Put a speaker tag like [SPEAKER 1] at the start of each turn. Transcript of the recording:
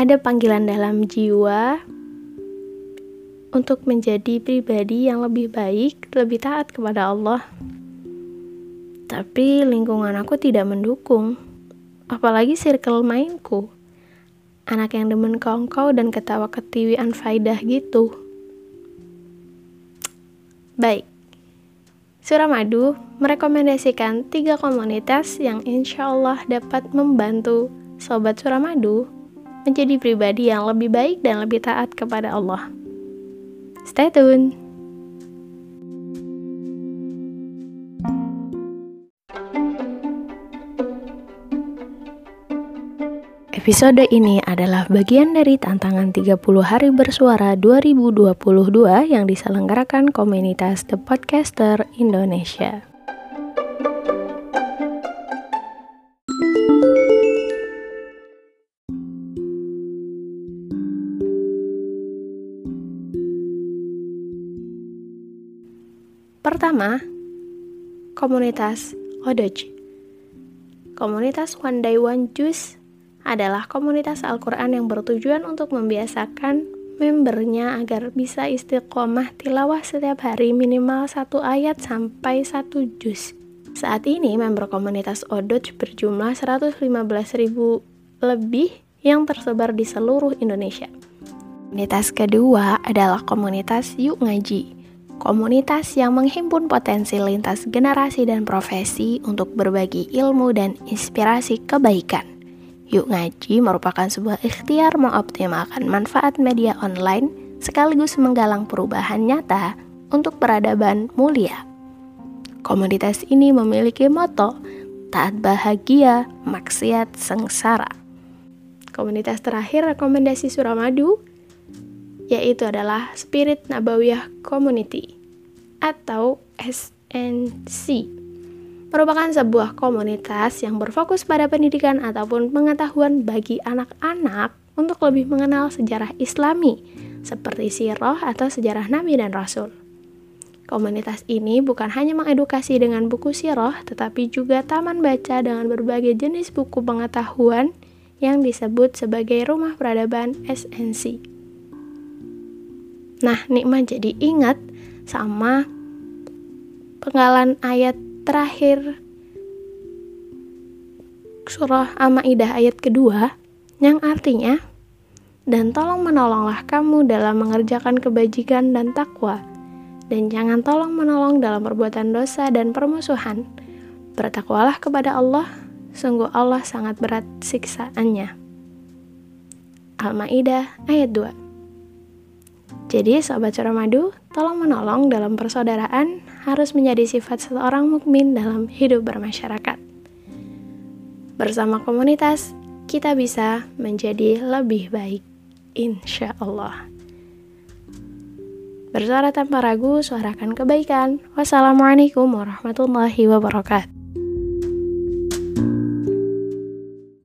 [SPEAKER 1] ada panggilan dalam jiwa untuk menjadi pribadi yang lebih baik, lebih taat kepada Allah. Tapi lingkungan aku tidak mendukung, apalagi circle mainku. Anak yang demen kongkow dan ketawa ketiwi anfaidah gitu. Baik, Suramadu merekomendasikan tiga komunitas yang insya Allah dapat membantu Sobat Suramadu menjadi pribadi yang lebih baik dan lebih taat kepada Allah. Stay tune. Episode ini adalah bagian dari tantangan 30 hari bersuara 2022 yang diselenggarakan komunitas The Podcaster Indonesia. Pertama, komunitas Odoj. Komunitas One Day One Juice adalah komunitas Al-Quran yang bertujuan untuk membiasakan membernya agar bisa istiqomah tilawah setiap hari minimal satu ayat sampai satu juz. Saat ini member komunitas Odoj berjumlah 115.000 lebih yang tersebar di seluruh Indonesia. Komunitas kedua adalah komunitas Yuk Ngaji komunitas yang menghimpun potensi lintas generasi dan profesi untuk berbagi ilmu dan inspirasi kebaikan. Yuk Ngaji merupakan sebuah ikhtiar mengoptimalkan manfaat media online sekaligus menggalang perubahan nyata untuk peradaban mulia. Komunitas ini memiliki moto taat bahagia, maksiat sengsara. Komunitas terakhir rekomendasi Suramadu yaitu adalah Spirit Nabawiyah Community atau SNC. Merupakan sebuah komunitas yang berfokus pada pendidikan ataupun pengetahuan bagi anak-anak untuk lebih mengenal sejarah Islami seperti sirah atau sejarah Nabi dan Rasul. Komunitas ini bukan hanya mengedukasi dengan buku sirah, tetapi juga taman baca dengan berbagai jenis buku pengetahuan yang disebut sebagai rumah peradaban SNC. Nah, nikmat jadi ingat sama penggalan ayat terakhir. Surah Al-Maidah ayat kedua yang artinya dan tolong menolonglah kamu dalam mengerjakan kebajikan dan takwa dan jangan tolong menolong dalam perbuatan dosa dan permusuhan. Bertakwalah kepada Allah sungguh Allah sangat berat siksaannya. Al-Maidah ayat 2 jadi, sahabat Suramadu, tolong menolong dalam persaudaraan harus menjadi sifat seorang mukmin dalam hidup bermasyarakat. Bersama komunitas, kita bisa menjadi lebih baik, insya Allah. Bersuara tanpa ragu, suarakan kebaikan. Wassalamualaikum warahmatullahi wabarakatuh.